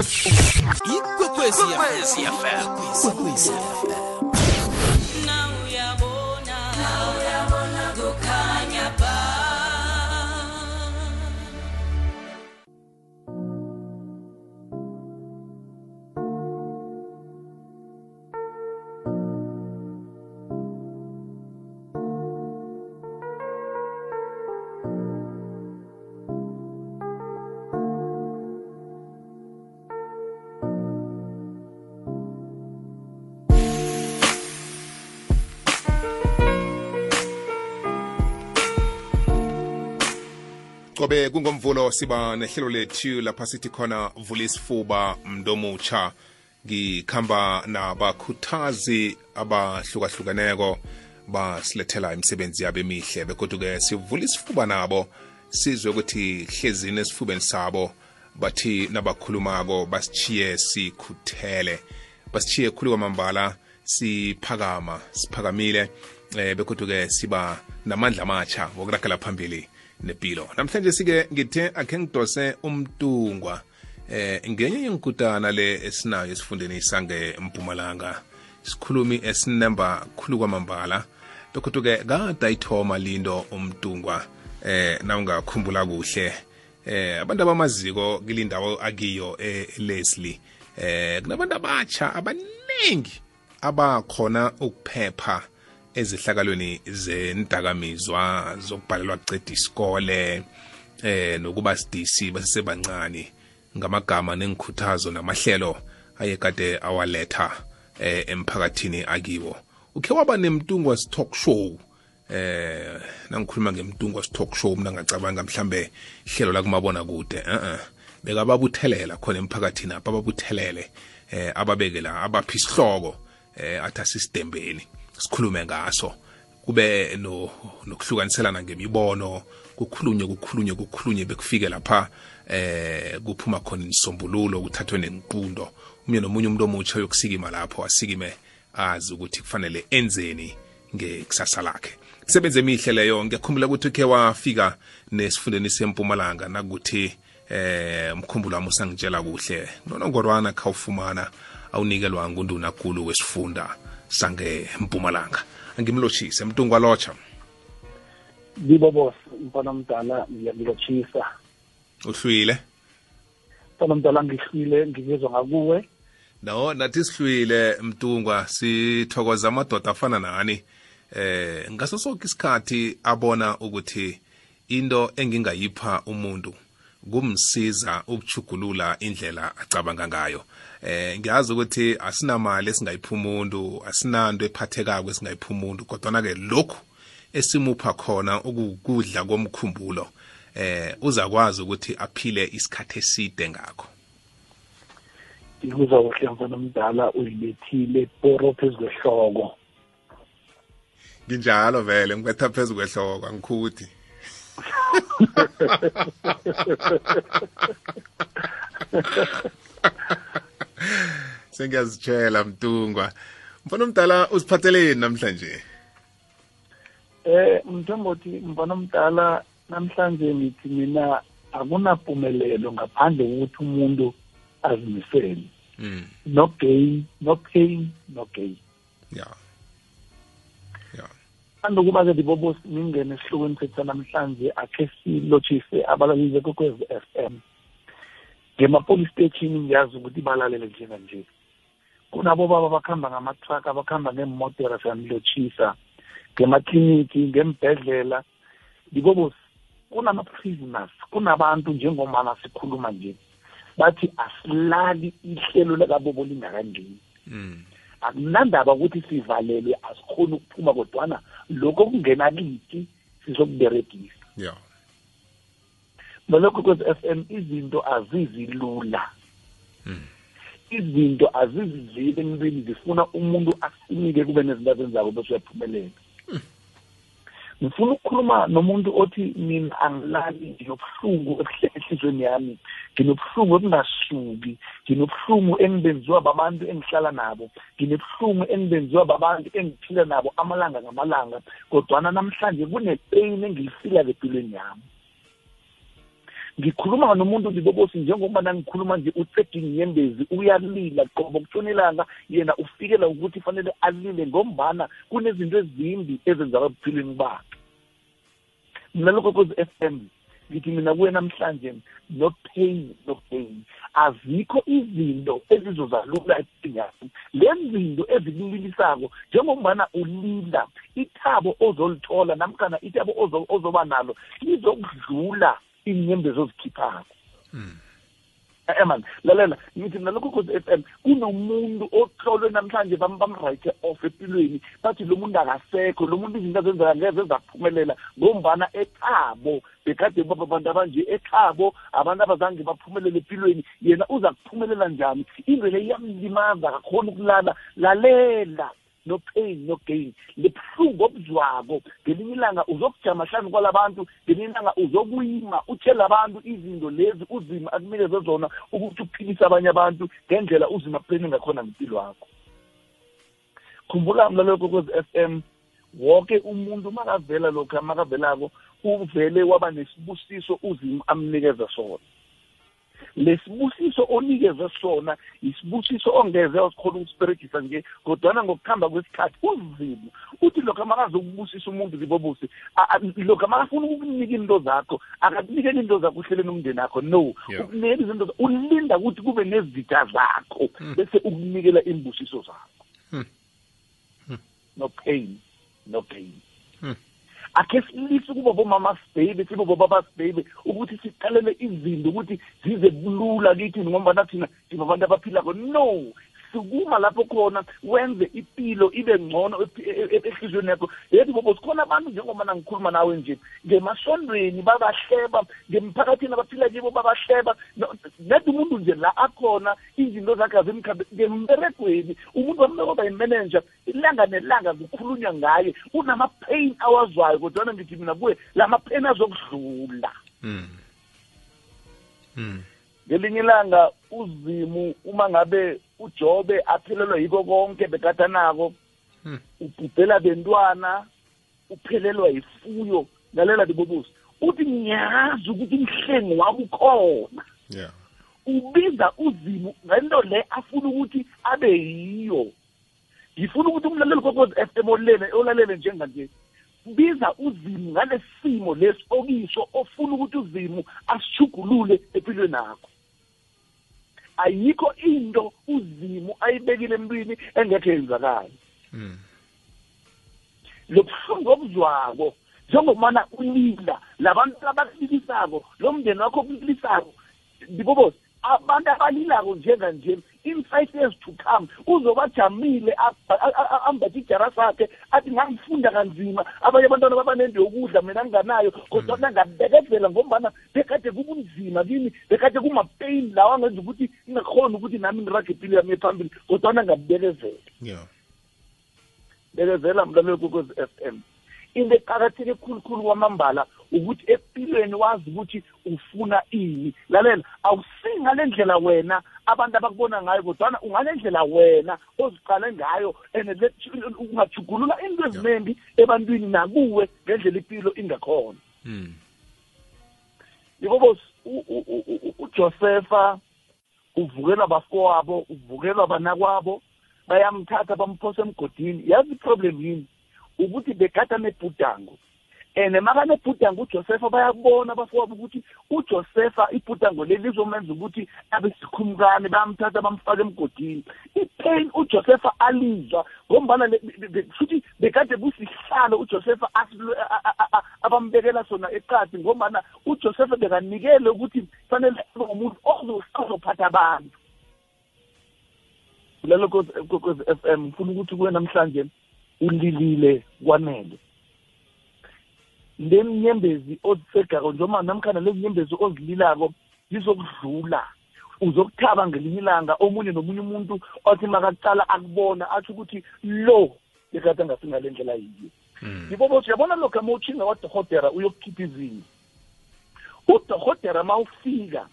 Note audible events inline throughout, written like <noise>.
E com a poesia. Com a poesia, fé. Com a poesia. Qobe kungomvulo siba nehlelo lethu lapha sithi khona vula isifuba mntomutsha ngikhamba nabakhuthazi abahlukahlukeneko basilethela imisebenzi yabo emihle bekodwa-ke sivula isifuba nabo sizwe ukuthi hlezini esifubeni sabo bathi nabakhulumako basitshiye sikhuthele basitshiye khulu kwamambala siphakama siphakamile eh bekodwa-ke siba namandla amatsha wokuragela phambili nepilo. Namhlanje sike ngithe akhe ngidose umtungwa. Eh ngenye yenkutana le esinayo esifundeni sange mpumalanga isikhulumi esinemba khulu kwamambala. Bekodwa-ke kade ayithoma lindo umtungwa eh nawungakhumbula kuhle. Eh abantu abamaziko kilindawo akiyo eLeslie eh kunabantu abatsha abaningi abakhona ukuphepha ezihlakalweni zendakamizwa zokubhalelwa kuceda isikole eh nokuba sidisi basesebancane ngamagama nengikhuthazo namahlelo ayekade awaletha eh emphakathini akiwo ukhe waba nemtungwa talk show eh nangikhuluma ngemtungwa talk show mina ngacabanga mhlambe ihlelo la kumabona kude eh eh bekababuthelela khona emphakathini apha ababuthelele eh ababekela abaphi isihloko eh athi asisitembeni sikhulume ngaso. Kube no nokuhlukaniselana ngemibono kukhulunywe kukhulunywe kukhulunywe bekufike lapha eh kuphuma khona insombululo kuthathwe nenqundo. Umnye nomunye umuntu omutsha yokusikima lapho asikime azi ukuthi kufanele enzeni ngekusasa lakhe. Isebenze emihle leyo ngiyakhumbula ukuthi ukhe wafika nesifundeni sempumalanga nakuthi eh mkhumbulo wami usangitshela kuhle. Nonongorwana khawufumana awunikelwa ngunduna kulu wesifunda sangempumalanga angimlotshise mntungwa lotsha Libo boss mfana mdala ngiyangilotshisa uhlwile? Mfana mdala ngihlwile ngibizwa ngakuwe. No nathi sihlwile mtungwa sithokoza amadoda afana nani. Eh ngaso sonke isikhathi abona ukuthi into engingayipha umuntu kumsiza ukuchugulula indlela acabanga ngayo. Eh ngiyazi ukuthi asinamali esingayipha umuntu asinanto ephathekako esingayipha umuntu kodwa ke lokhu esimupha khona ukudla komkhumbulo eh uzakwazi ukuthi aphile isikhathi eside ngakho. Ngikuzwa kuhle mfana mdala uyibethile poro phezu kwehloko. Nginjalo vele ngibetha phezu kwehloko angikhuthi. Sengiyazitshela mtungwa. Mfana omdala uziphatheleni namhlanje? Eh mthombothi mfana mdala namhlanje ngithi mina akunapumelelo ngaphandle kokuthi umuntu azimisele. Mm no gain no pain no gain. Ya ya. Andokuba-ke libobo ningene esihlokweni sethu namhlanje akhe silotshise abalaleli bekokwezi f m. Ngema-police station ngiyazi ukuthi balalele njenganje kunabo baba bakuhamba ngama-truck abakuhamba ngeemodera siyanilotshisa ngemakliniki ngembhedlela libobo kunama-prisoners kunabantu njengomana sikhuluma nje. Bathi asilali ihlelo lakabobo lingakangeni. Mm. Akunandaba ukuthi sivalelwe asikhoni ukuphuma kodwana lokho okungena kithi sizokuberegisa. Ya. Nalokho kwezi f m izinto azizilula Mm. izinto azizivile emntwini zifuna umuntu asinike kube nezinto azenzako bese uyaphumelela. Ngifuna ukukhuluma nomuntu othi mina angilali nginobuhlungu ehlizweni yami. Nginobuhlungu obungasuki nginobuhlungu engibenziwa babantu engihlala nabo. Nginobuhlungu engibenziwa babantu engiphila nabo amalanga ngamalanga kodwana namhlanje kunepeyini engiyifila empilweni yami. Ngikhuluma nomuntu libobosi njengobana ngikhuluma nje usedinginyembezi uyalila qobo kutshonelanga yena ufikela ukuthi fanele alile ngombana kunezinto ezimbi ezenzaka ebuphilweni bakhe mina lokho kozi f m ngithi mina kuwe namhlanje no pain no pain azikho izinto ezizozalula empilweni yakho lezi zinto ezikulilisako njengombana ulila ithabo ozolithola namkhana ithabo ozoba nalo lizokudlula. Iy'nyembezi ozikhiphako eman lalela ngithi nalokho cause f m kunomuntu ohlolwe namhlanje bamrayithe off empilweni bathi lo muntu akasekho lo muntu izinto azenzeka ngeze zaphumelela ngombana ekhabo bekade baba abantu abanje ekhabo abantu abazange baphumelele empilweni yena uza kuphumelela njani? Into le iyamlimaza akakhona ukulala lalela. No pain no gain. Libuhlungu obuzwako. Ngelinye ilanga uzokujama hlanu kwalabantu ngelinye ilanga uzokuyima utshela abantu izinto lezi uzima akunikeze zona ukuthi uphilise abanye abantu ngendlela uzima kupeni ngakhona ngempilo wakho khumbula mlalelo kokwezi f m wonke umuntu makavela lokhu makavelako uvele waba nesibusiso uzima amnikeza sona. Lesibusiso onikeze sona isibusiso ongeze wasikhona ukusiberegisa nje kodwana ngokuhamba kwesikhathi uzimo uthi lokhu makazokubusisa umuntu libobusi lokhu makafuna ukukunika into zakho akakunikeli into zakho uhlele nomndeni akho no ukunikela izinto ulinda ukuthi kube nezitha zakho bese ukunikela imbusiso zakho. No pain no gain akhe silise kubo bomama sibhebe sibo bobaba sibhebe ukuthi siqalele izinto ukuthi zize bulula kithi ngoba thina thina abantu abaphilako. No sukuma lapho khona wenze impilo ibe ngcono ehliziyweni yakho yethi bobo sikhona abantu njengoba nangikhuluma nawe nje ngemasondweni babahleba ngemphakathini abaphila kibo babahleba nedi umuntu nje la akhona izinto zakhe azimkhambe ngemberegweni umuntu wambekoba yimanager ilanga nelanga kukhulunywa ngaye unama-pain awazwayo kodwana ngithi mina kuwe la ma-pain azokudlula mm. Mm. ngelinye ilanga uzimu uma ngabe ujobe aphelelwa yiko konke bekatanako. Hmm. ubhubhela bentwana uphelelwa yifuyo lalela libobusi uthi ngiyazi ukuthi umhlengi wabo ukhona yeah. Ubiza uzimu ngento le afuna ukuthi abe yiyo. Ngifuna ukuthi umlaleli kokozi f m olele olalele njenganje biza uzimu ngalesimo lesi okiso ofuna ukuthi uzimu asijugulule empilweni akho ayikho into uzimu ayibekile empini engekho yenzakala mm. lobuhlungu obuzwako njengomana ulila labantu abakulilisako lo mndeni wakho okulilisako ndibobosi abantu abalilako njenganje in five years to come uzobajamile ambathe ijara sakhe athi ngangifunda kanzima abanye abantwana babanento yokudla mina nginganayo kodwa ngabekezela ngombana bekade kubunzima kimi bekade kuma-pain lawa angenza ukuthi ngingakhoni ukuthi nami ngirage impilo yami ephambili kodwana ngabekezela yeah. Bekezela mlalelo kokwezi f m. Into eqakatheke khulukhulu kwamambala ukuthi empilweni wazi ukuthi ufuna ini. Lalela awusingale ndlela wena abantu abakubona ngayo kodwana ungale ndlela wena oziqale ngayo and ungajugulula into eziningi ebantwini nakuwe ngendlela impilo ingakhona. Yikobo uJosepha uvukelwa bafowabo uvukelwa banakwabo bayamthatha bamphosa emgodini. Yazi iproblem yini? Ukuthi begada nebhudango. And makanebhudango uJosepha bayakubona bafowabo ukuthi uJosepha ibhudango leli lizomenza ukuthi abe sikhumkani bayamthatha bamfaka emgodini. Ipain uJosepha alizwa ngombana futhi bekade kusihlalo uJosepha abambekela sona eqadi ngombana uJosepha bekanikele ukuthi fanele abe umuntu ozophatha abantu. Lelo kokwezi f m ngifuna ukuthi kuwe namhlanje ulilile kwanele. Lemnyembezi ozisegako noma namkhana lezi nyembezi ozililako zizokudlula. Uzokuthaba ngelinye ilanga omunye nomunye umuntu othi makaqala akubona atsho ukuthi lo bekade angasingale ndlela yiyo. Yibobo siyabona lokhu ama utshinga kwadohotera uyokukhipha izinyo. Udohotera ma ufika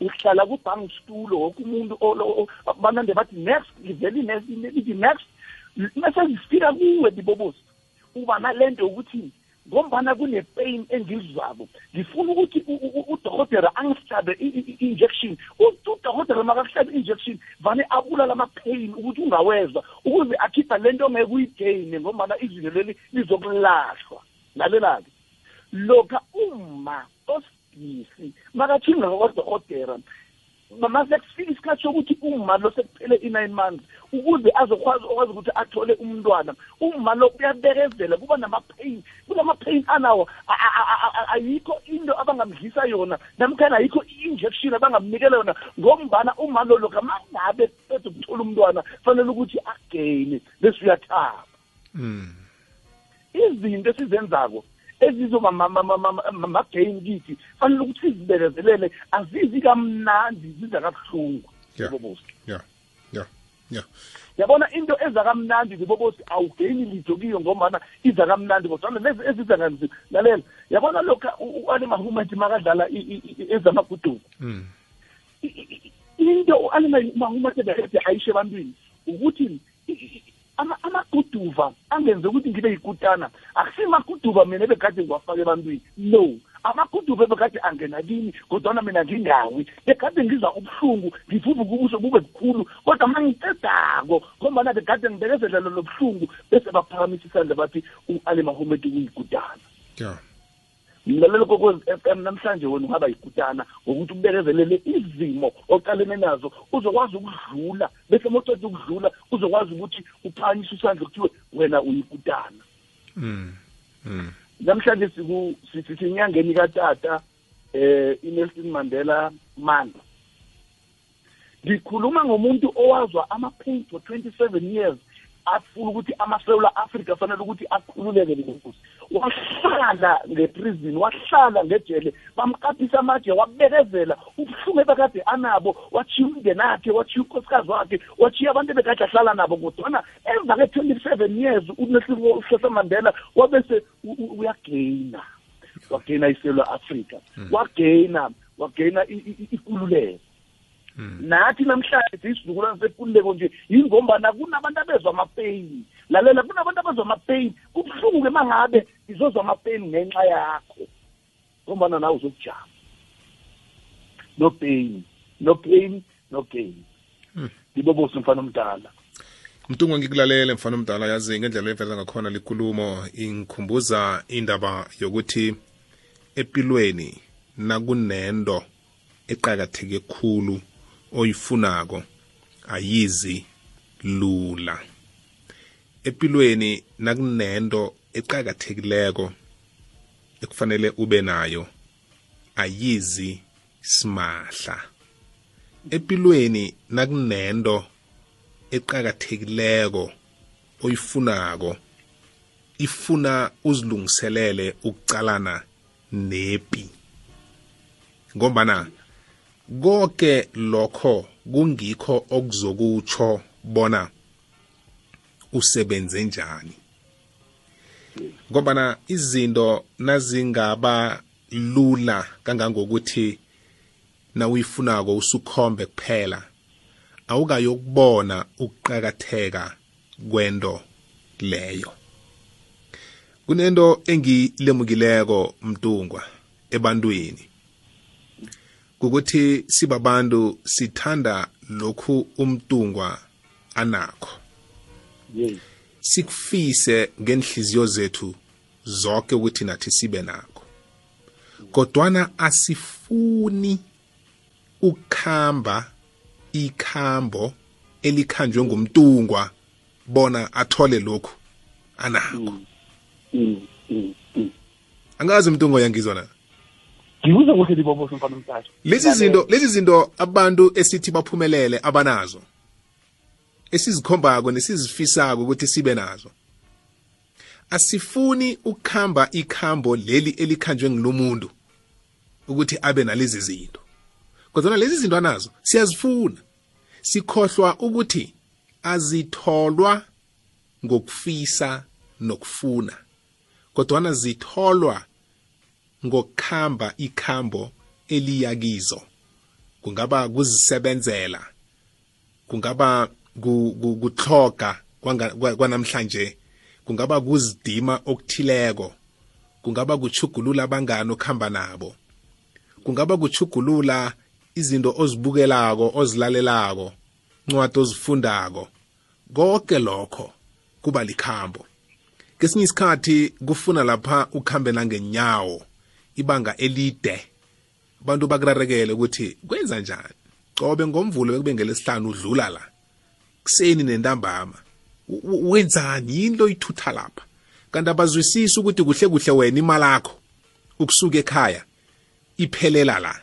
uhlala kubhang situlo woke umuntu banande bathi next liveli next lithi next mase zifika kuwe bibobosi uba nalento ukuthi ngombana kune-pain engizwako. Ngifuna ukuthi u- u- u- udokotela angihlabe i- i- i- i-injection U- udokotela makakuhlabe i-injection vane abulala ama-pain ukuthi ungawezwa ukuze akhipha le nto ngeke uyigeyine ngombana izinto leli lizokulahlwa. Lalela-ke lokha uma osidisi makathinga kwadokotela mase kufika isikhathi sokuthi umma lo sekuphele i-nine months ukuze azokwazi okwazi ukuthi athole umntwana. Umma lo uyabekezela kuba nama-pain kulama-pain anawo a- a- a- a- ayikho into abangamdlisa yona namkhana ayikho i-injection abangamnikela yona. Ngombana umma lo lokha mangabe qeda ukuthola umntwana fanele ukuthi ageyine bese uyathaba. Mm. izinto esizenzako ezizoba ma-gain kithi fanele ukuthi sizibekezelele azizi kamnandi ziza kabuhlungu. Yeah. bobosi yeah yeah yeah yabona into eza kamnandi zibobosi awugeyini litho kiyo ngombana iza kamnandi kodwana lezi eziza kanzima. Lalela yabona lokha u- u-ali mahumet makadlala mm. i- i- into u-ali mahumet ebeede ayisho ebantwini ukuthi amaguduva angenze ukuthi ngibe yikutana. Akusimaguduva mina ebekade ngiwafake ebantwini. No amaguduva ebekade angena kini kodwana mina ngingawi. Bekade ngizwa ubuhlungu ngivuvuka ubuso bube bukhulu kodwa ma ngicedako ngombana bekade ngibekezelela lo buhlungu bese baphakamisa isandla bathi u-ali mahomet uyikutana. Yeah mlalelo kokwez f m namhlanje wena ungaba yikutana ngokuthi ubekezelele izimo oqalene nazo uzokwazi ukudlula bese moceda ukudlula uzokwazi ukuthi uphakanyise isandla kuthiwe wena uyikutana mm. Mm. namhlanje siku sithi sinyangeni katata eh iNelson Mandela Month ngikhuluma ngomuntu owazwa ama-pain for 27 years afuna ukuthi amasewula africa afanele ukuthi akhululeke lenkosi wahlala ngeprison wahlala ngejele bamqaphisa amaje wabekezela ubuhlungu ebekade anabo wachiya umndeni akhe wachiya unkosikazi wakhe wachiya abantu ebekade ahlala nabo kodwana emva ke-27 years uNelson Mandela wabese u- u- uyageyina wageyina isewula africa wageyina wageyina i- i- i- ikululeko. Nathi namhlanje isizukulwane sekululeko nje yingombana kunabantu abezwa amapeyini lalela kunabantu abezwa amapeyini kubuhlungu-ke uma ngabe izozwa amapeyini ngenxa yakho. Ngombana nawe uzokujama. No pain no pain no gain. Ibobosi mfana omdala. Mntungwa ngikulalele mfana omdala yazi ngendlela eveza ngakhona likulumo ingikhumbuza indaba yokuthi empilweni nakunento eqakatheke khulu. Oyifunako ayizi lula. Empilweni nakunento eqakathekileko ekufanele ube nayo ayizi simahla. Empilweni nakunento eqakathekileko oyifunako ifuna uzilungiselele ukucalana nepi. Ngombana konke lokho kungikho okuzokutsho bona usebenze njani. Ngombana izinto nazingaba lula kangangokuthi nawuyifunako usukhombe kuphela awukayokubona ukuqakatheka kwento leyo. Kunento engilemukileko mtungwa ebantwini. Kukuthi sibabantu sithanda lokhu umtungwa anakho. Sikufise ngenhliziyo zethu zonke ukuthi nathi sibe nakho. Kodwana asifuni ukukhamba ikhambo elikhanjwe ngumtungwa bona athole lokhu anakho. Mm, mm, mm. angazi umtungwa yangizwa na? Ngibuza kuhle libobosi mfana omdala lezi zinto lezi zinto abantu esithi baphumelele abanazo esizikhombako nesizifisako ukuthi sibe nazo. Asifuni ukukhamba ikhambo leli elikhanjwe ngulomuntu ukuthi abe nalezi zinto. Kodwa lezi zinto anazo siyazifuna. Sikhohlwa ukuthi azitholwa ngokufisa nokufuna kodwana zitholwa ngokukhamba ikhambo eliyakizo kungaba kuzisebenzela kungaba ku- ku- kuthloga kwanamhlanje kungaba kuzidima okuthileko kungaba kuchugulula abangani okuhamba nabo kungaba kuchugulula izinto ozibukelako ozilalelako ncwadi ozifundako. Konke lokho kuba likhambo. Kesinye isikhathi kufuna lapha ukhambe nangenyawo. Ibanga elide. Abantu bakurarekele ukuthi kwenza njani? Cobe ngomvulo bekube ngelesihlanu udlula la. Kuseni nentambama. Wenzani? Yini lo ithutha lapha. Kanti abazwisisi ukuthi kuhle kuhle wena imali yakho ukusuka ekhaya iphelela la.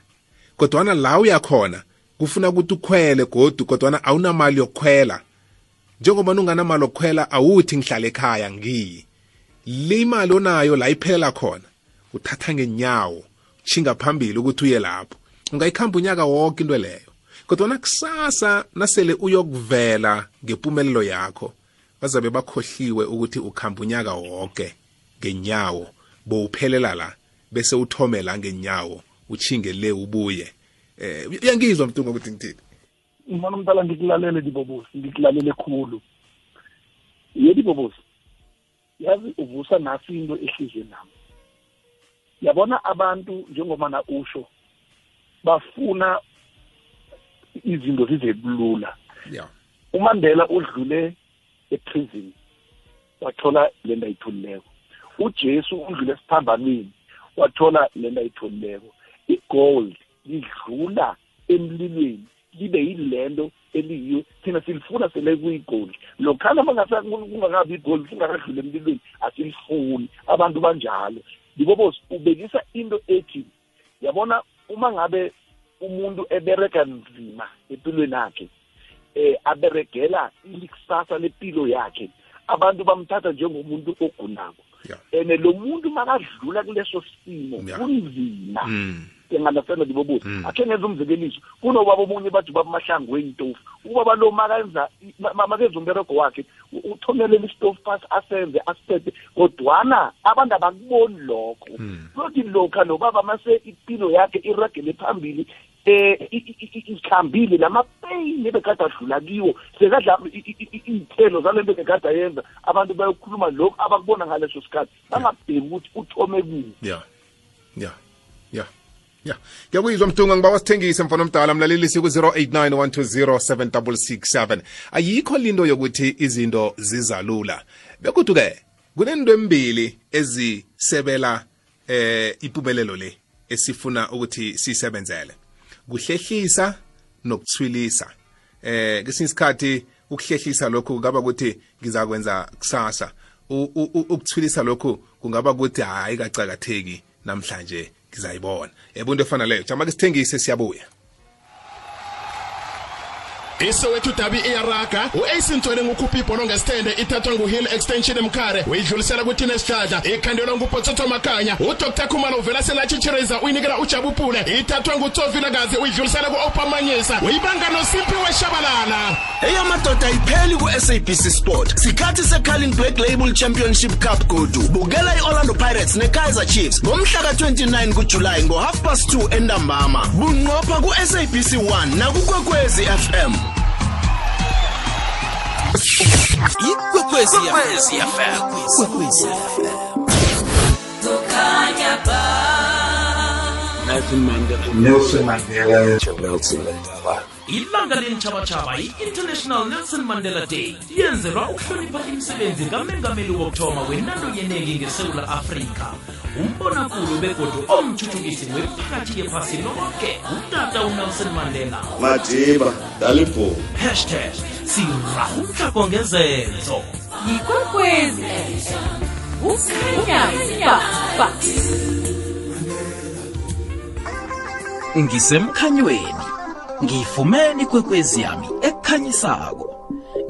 Kodwana la uyakhona kufuna ukuthi ukhwele godu kodwana awunamali yokukhwela. Njengoba unganamali yokukhwela awuthi ngihlala ekhaya ngiyi le imali onayo la iphelela khona uthatha ngenyawo chinga phambili ukuthi uye lapho. Ungayikhamba unyaka wonke into leyo. Kodwana kusasa nasele uyokuvela ngempumelelo yakho bazabe bakhohliwe ukuthi ukhamba unyaka wonke ngenyawo bowuphelela la bese uthome la ngenyawo uchinge le ubuye. Eh uyangizwa mntunga ukuthi ngithini? Ngibona umntala ngikulalele dibobosi ngikulalele khulu. Ye dibobosi yazi uvusa nasi into ehliziyweni nami. Yabona abantu njengoba na usho bafuna izinto zize bulula yeah. Umandela udlule eprison wathola le nto ayitholileko. Ujesu udlule esiphambanweni wathola le nto ayitholileko. Igold lidlula emlilweni libe yilento eliyiyo. Thina silifuna sele kuyigold. Lokhana kungakabi igold singakadlula emlilweni asilifuni. Abantu banjalo. Ngibobos ubekisa into ethi yabona uma ngabe umuntu ebereka nzima empilweni yakhe eh aberegela ikusasa lempilo yakhe abantu bamthatha njengomuntu ogulako and lo muntu makadlula kuleso simo kunzima. Mm ngingalasela ndibobuza Mm. akhe ngenza umzekeliso. Kunobaba omunye bathi ubaba mahlangu weyintofu ubaba lo makenza ma- ma- makenza umberego wakhe u- uthomelela isitofu phasi asenze asithethe kodwana abantu abakuboni lokho. Mm. kuyothi lokha nobaba mase impilo yakhe iragele phambili eh i- i- i- ikhambile lamapeyini ebekade adlula kiwo sekadla i- i- i- iy'thelo zale nto bekade ayenza. Abantu bayokhuluma lokhu abakubona ngaleso sikhathi. Bangabheki ukuthi uthome kuphi. Yeah. Yeah. Yeah. Yeah. Ngiyakuyizwa mdunga ngiba wasithengise mfana omdala. Mlalelisi ku-089 120 ayikho linto yokuthi izinto zizalula. Bekuthi-ke kunento embili ezisebela eh impumelelo le esifuna ukuthi sisebenzele. Kuhlehlisa nokuthwilisa. Eh kesinye isikhathi ukuhlehlisa lokhu kungaba ukuthi ngizakwenza kusasa. Ukuthwilisa lokhu kungaba ukuthi hayi kacakatheki namhlanje ngizayibona. Yebo into efana leyo. Jama ke sithengise siyabuya isowethu dabi iyaraga u-ace ntwele ngukhupha ibhono ngesithende ithathwa nguhill extension mkhare uyidlulisela kuthina ikhandelwa ngupotsotho makanya udr khumalo uvela selatshitshiriza uyinikela ujabupule ithathwa ngutsofilakazi uyidlulisela ku-opamanyisa uyibanga nosimpiwe weshabalala eyamadoda ayipheli ku-sabc sport. Sikhathi secarling black label championship cup godu. Bukela i-orlando pirates ne-kaizer chiefs ngomhla ka-29 kujulayi ngo-half past 2 entambama. Bunqopha ku-sabc 1 nakukwekwezi fm ikwekwezi fm kwekwezi fm Kukhanya ba Nelson Mandela. Ilanga lentjhabatjhaba i-international nelson mandela day. Yenzelwa ukuhlonipha imisebenzi kamengameli wokuthoma wenando yenengi ngesewula afrika. Umbonakulu begodu omthuthukisi wephakathi yephasi lonke utata unelson mandela. Madiba dalibhulu hashtag sirahumhlako ngezenzo. Yikwekwezi. Ba ngisemkhanyweni ngiyifumene ikwekwezi yami ekhanyisako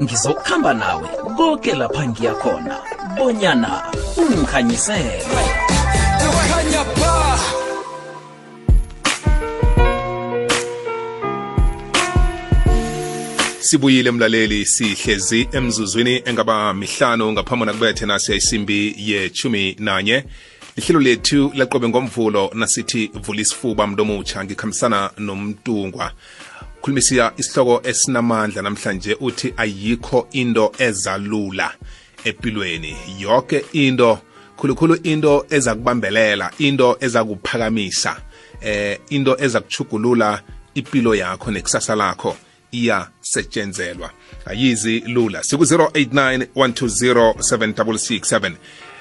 ngizokuhamba nawe konke lapha ngiya khona. Bonyana ungikhanyisele. Sibuyile mlaleli sihlezi emzuzwini engaba mihlanu ngaphambi nakubethe nasi isimbi yechumi nanye lihlelo lethu laqobe ngomvulo nasithi vula isifuba mntomutsha ngikhambisana nomntungwa. Khulumisia isihloko esinamandla namhlanje uthi ayikho into ezalula empilweni. Yonke into khulukhulu into eza kubambelela into eza kuphakamisa eh into eza kuchugulula impilo yakho nekusasa lakho iyasetshenzelwa ayizi lula. Siku-089 120 7667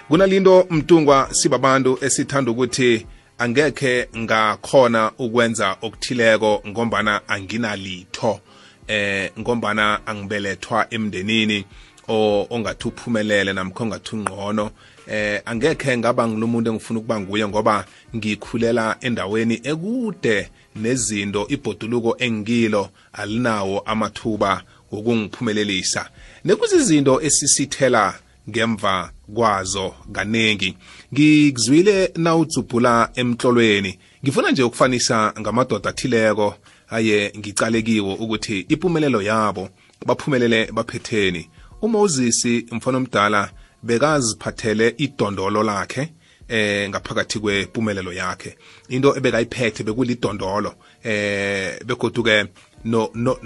kunalinto mtungwa sibabantu esithanda ukuthi angekhe ngakhona ukwenza okuthileko ngombana anginalitho eh ngombana angibelethwa emndenini ongathi uphumelele namkho ongathi ungqono. Eh angekhe ngaba ngilumuntu engifuna ukuba nguye ngoba ngikhulela endaweni ekude nezinto ibhoduluko engilo alinawo amathuba wokungiphumelelisa. Nekuzizinto esisithela ngemva kwazo kaningi ngikuzwile nawudzubhula emtlolweni ngifuna nje ukufanisa ngamadoda athileko aye ngicalekiwo ukuthi impumelelo yabo baphumelele baphetheni. uMoses mfana omdala bekaziphathele idondolo lakhe eh ngaphakathi kwempumelelo yakhe. Into ebekayiphethe bekulidondolo eh begoduke no no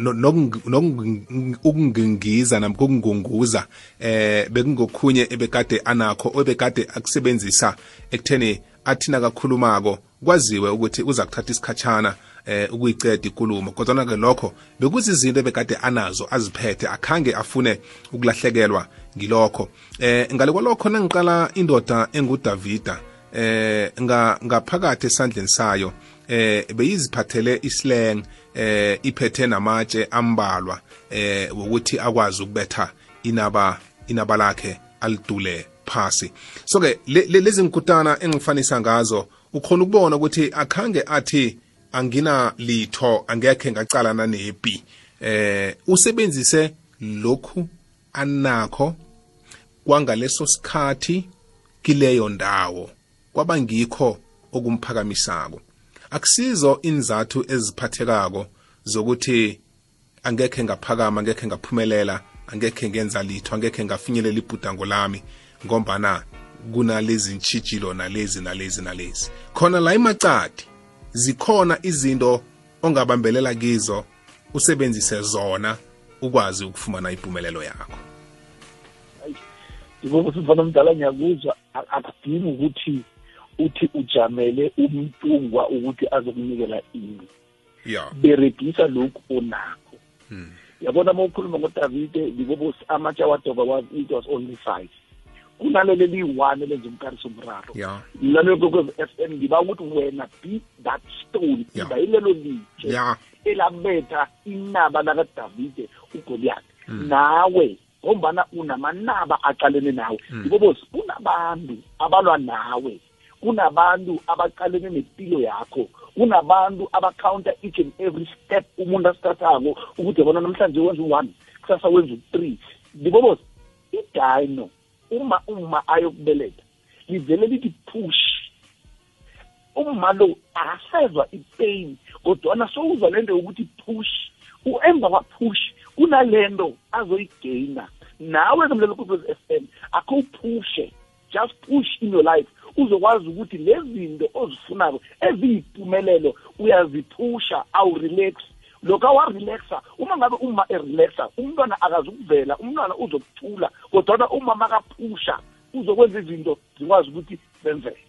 nokungingiza namkho ukungunguza eh bekungokhunye ebekade anakho obekade akusebenzisa ekutheni athina kakhulumako kwaziwe ukuthi uza kuthatha isikhatshana eh ukuyiceda ikulumo. Kodwa ke lokho bekuzizinto ebekade anazo aziphethe akhange afune ukulahlekelwa ngilokho. Eh ngale kwalokho nangiqala indoda engudavida eh ngaphakathi esandleni sayo eh beyiziphathele islang eh iphethe namatshe ambalwa eh ukuthi akwazi ukubetha inaba inaba lakhe alidule phasi. So ke lezi nkutana engifanisa ngazo ukhona ukubona ukuthi akhange athi angina litho angekhe ngacalana nepi. Eh usebenzise lokhu anakho kwangaleso sikhathi kileyo ndawo kwaba ngikho okumphakamisako. Akusizo inzathu eziphathekako zokuthi angekhe ngaphakama angekhe ngaphumelela angekhe ngenza litho angekhe ngafinyelela ibhudango lami ngombana kunalezi ntshijilo nalezi nalezi nalezi. Khona la imacadi zikhona izinto ongabambelela kizo usebenzise zona ukwazi ukufumana impumelelo yakho. Yibona sifana omdala ngiyakuzwa akudingi ukuthi uthi ujamele umntungwa ukuthi azokunikela ini. Ya. Beregisa lokhu onakho. Yabona uma ukhuluma ngodavide libobo amatsha wadoba was it was only five. Kunalelo eliyi-one elenza umkariso umraro ya. Lalokwekwez f m ngiba ukuthi wena be that stone Ya. iba yilelo litshe ya. elabetha inaba lakadavide ugoliathi nawe ngombana unamanaba aqalene nawe. Ibobosi kunabantu abalwa nawe. Kunabantu abaqalene nempilo yakho kunabantu abacounter each and every step umuntu asithathako ukuthi yabona namhlanje wenza u-one kusasa wenza u-three. Libobosi idino uma uma ayokubeletha livele lithi push. Umma lo akasezwa ipain kodwana sowuzwa lento yokuthi push emva kwapush kunalento azoyigeyina nawe zemlelo kukwez f m akho uphushe just push in your life. Uzokwazi ukuthi lezinto ozifunako eziyimpumelelo uyaziphusha awurelax. Lokho awarelaxa uma ngabe uma erelaxa umntwana akazukuvela umntwana uzokuthula kodwana uma makaphusha uzokwenza izinto zikwazi ukuthi zenzeke.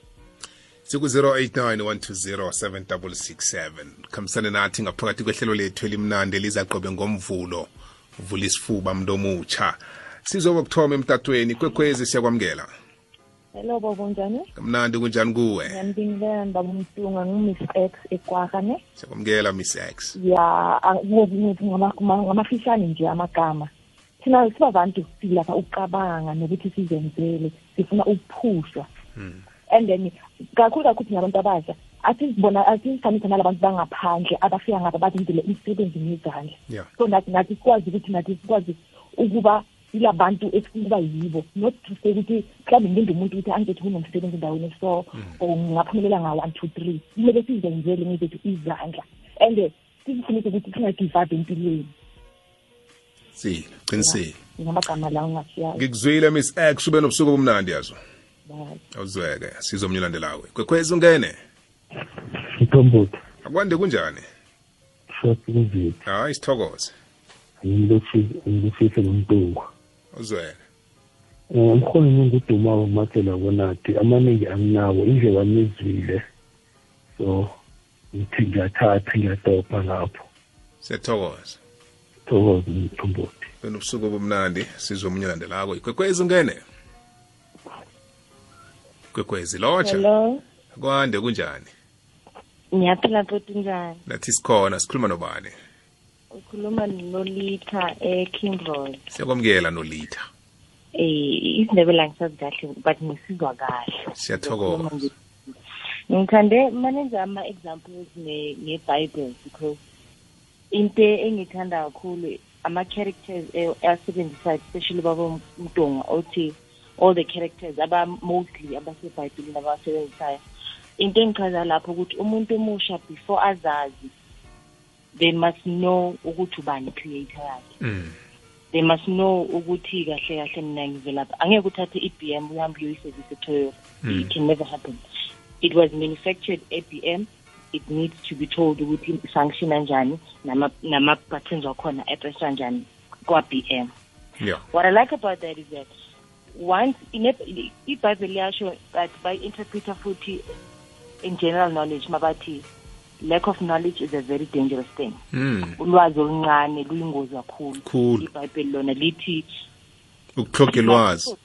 Siku-089 khambisane nathi ngaphakathi kwehlelo lethu elimnandi elizaqobe ngomvulo vula isifuba mntomutsha sizoba kuthoma emtatweni kwekhwezi siyakwamukela. Hello baba njani? kamnandi kunjani kuwe Ngiyambingelela baba Mtunga ngiMiss X ekwaka ne? siyakwamukela miss x Ya ngokuthi ngamafishane nje amagama. Thina sibabantu silapha ukucabanga nokuthi sizenzele sifuna ukuphushwa. And then kakhulu kakhulu nabantu abasha asizibona asifanisa nalabantu bangaphandle abafika ngaba bazenzele imisebenzi ngezandla. Yeah. So nathi nathi sikwazi ukuthi nathi sikwazi ukuba ilabantu esifuna ukuba yibo. Not to say ukuthi mhlawumbe ngilinde umuntu ukuthi angizethi kunomsebenzi endaweni so or ngingaphumelela nga-one two three. Kumele sizenzele ngezethu izandla. And sizifunise ukuthi singagive up empilweni. Sile qinisile. Ngamagama lawo ngashiyayo ngikuzwile miss x ube nobusuku obumnandi yazo. Bye. awuzweke sizomnyelandelawe kwekhwezi ungene. Itombothi akwande kunjani? Short kuziphi hayi sithokoze. Angilokufise ngomntungwa. Awuzweke umrholi ngudumako umatela bonati amaningi anginawo inje bamizwile so ngithi ngiyathatha ngiyadobha lapho. Siyathokoza. Thokoza mthombothi wena ubusuku obumnandi sizwe omunye landelako ikwekwezi ungene? Kwekwezi lotsha? Hello? Kwande kunjani? Ngiyaphila bhuti njani? Nathi sikhona sikhuluma nobani? Ukhuluma nolitha ekingroy siyakwamukela nolitha eh isindebele angisazi kahle but ngisizwa kahle. Siyathokoza. Ngithande manenza ama-examples ne- nge-bible because into engithanda kakhulu ama-characters e- asebenzisayo especially baba mtonga othi all the characters aba-mostly abasebhayibhelini abawasebenzisayo. Into engichaza lapho ukuthi umuntu omusha before azazi they must know ukuthi ubani creator yakhe. They must know ukuthi kahle kahle mina ngivelapha angeke uthathe i-bm uhambe uyoyisevisa etoyota. Mm. it can never happen. It was manufactured e-bm it needs to be told ukuthi function kanjani nama- nama-buttons wakhona address kanjani kwa-bm yeah. What I like about that is that once iBhayibheli liyasho that bayi-interpreta futhi in general knowledge mabathi lack of knowledge is a very dangerous thing mm. ulwazi oluncane luyingozi kakhulu Khulu. ibhayibheli lona lithi ukuhloga ilwazi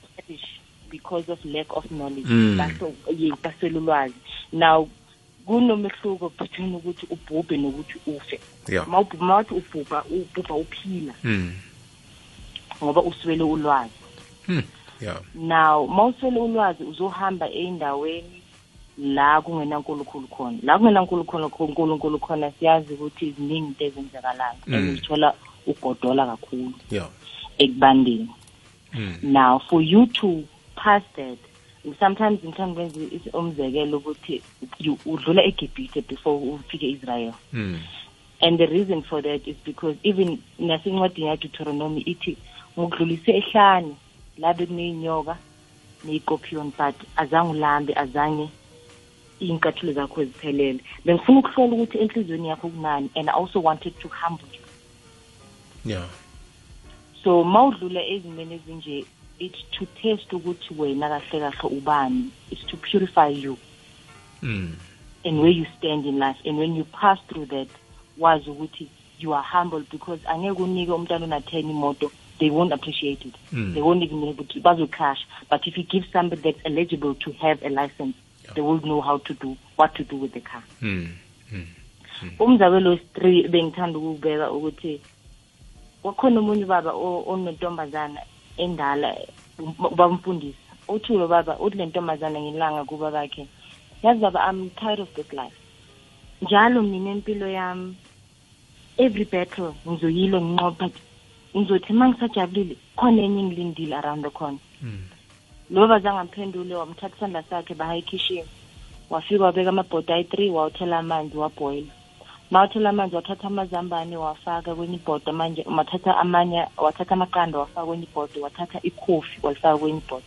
because of lack of knowledge Mm. baso- ye- baswele ulwazi now kunomehluko between ukuthi ubhubhe nokuthi ufe Yeah. Mawubhu- mawuthi ubhubha ubhubha uphila mm. ngoba uswele ulwazi Hmm. yeah now mawuswele ulwazi uzohamba ey'ndaweni la kungenankulunkulu khona la kungenankulunkulu nkulunkulu khona siyazi ukuthi ziningi into ezenzakalayo Mm. and zithola ugodola kakhulu yeah ekubandeni mm. now for you to pass that sometimes ngithanda ukwenza is- umzekelo ukuthi you- udlula egibhithe before ufike israel Mm. and the reason for that is because even nasencwadini yaDeuteronomy ithi ngikudlulise ehlane labe kuneyinyoka neyikopion but azange ulambe azange iy'nkathulo zakho ziphelele bengifuna ukuhlola ukuthi enhliziyweni yakho kunani and I also wanted to humble you. Yeah so mawudlula ezimeni ezinje it's to test ukuthi wena kahle kahle ubani. It's to purify you. Mm. and where you stand in life. And when you pass through that wazi ukuthi you are humble because angeke unike umntwana ona-ten imoto they won't appreciate it. Mm. they won't even able to bazocrash but if you give somebody that's eligible to have a license they will know how to do what to do with the car. Mm. umzabelo wesi-three bengithanda ukuwubeka ukuthi wakhona omunye ubaba onentombazana endala bamfundisa. Uthi lo baba uthi le ntombazana ngelanga kuba bakhe yazi baba i'm tired of this life. Njalo mina empilo yami every battle ngizoyilwa nginqoba but ngizothi uma ngisajabulile khona enye engilindile around the corner. Lo bazange amphendule wamthatha isandla sakhe bahaya ekhishini wafika wabeka amabhoda ayi-three wawuthela amanzi wabhoyila mawuthela amanzi wathatha amazambane wafaka kwenye ibhoda manje wathatha amanye wathatha amaqanda wafaka kwenye ibhodi wathatha ikhofi walifaka kwenye ibhodi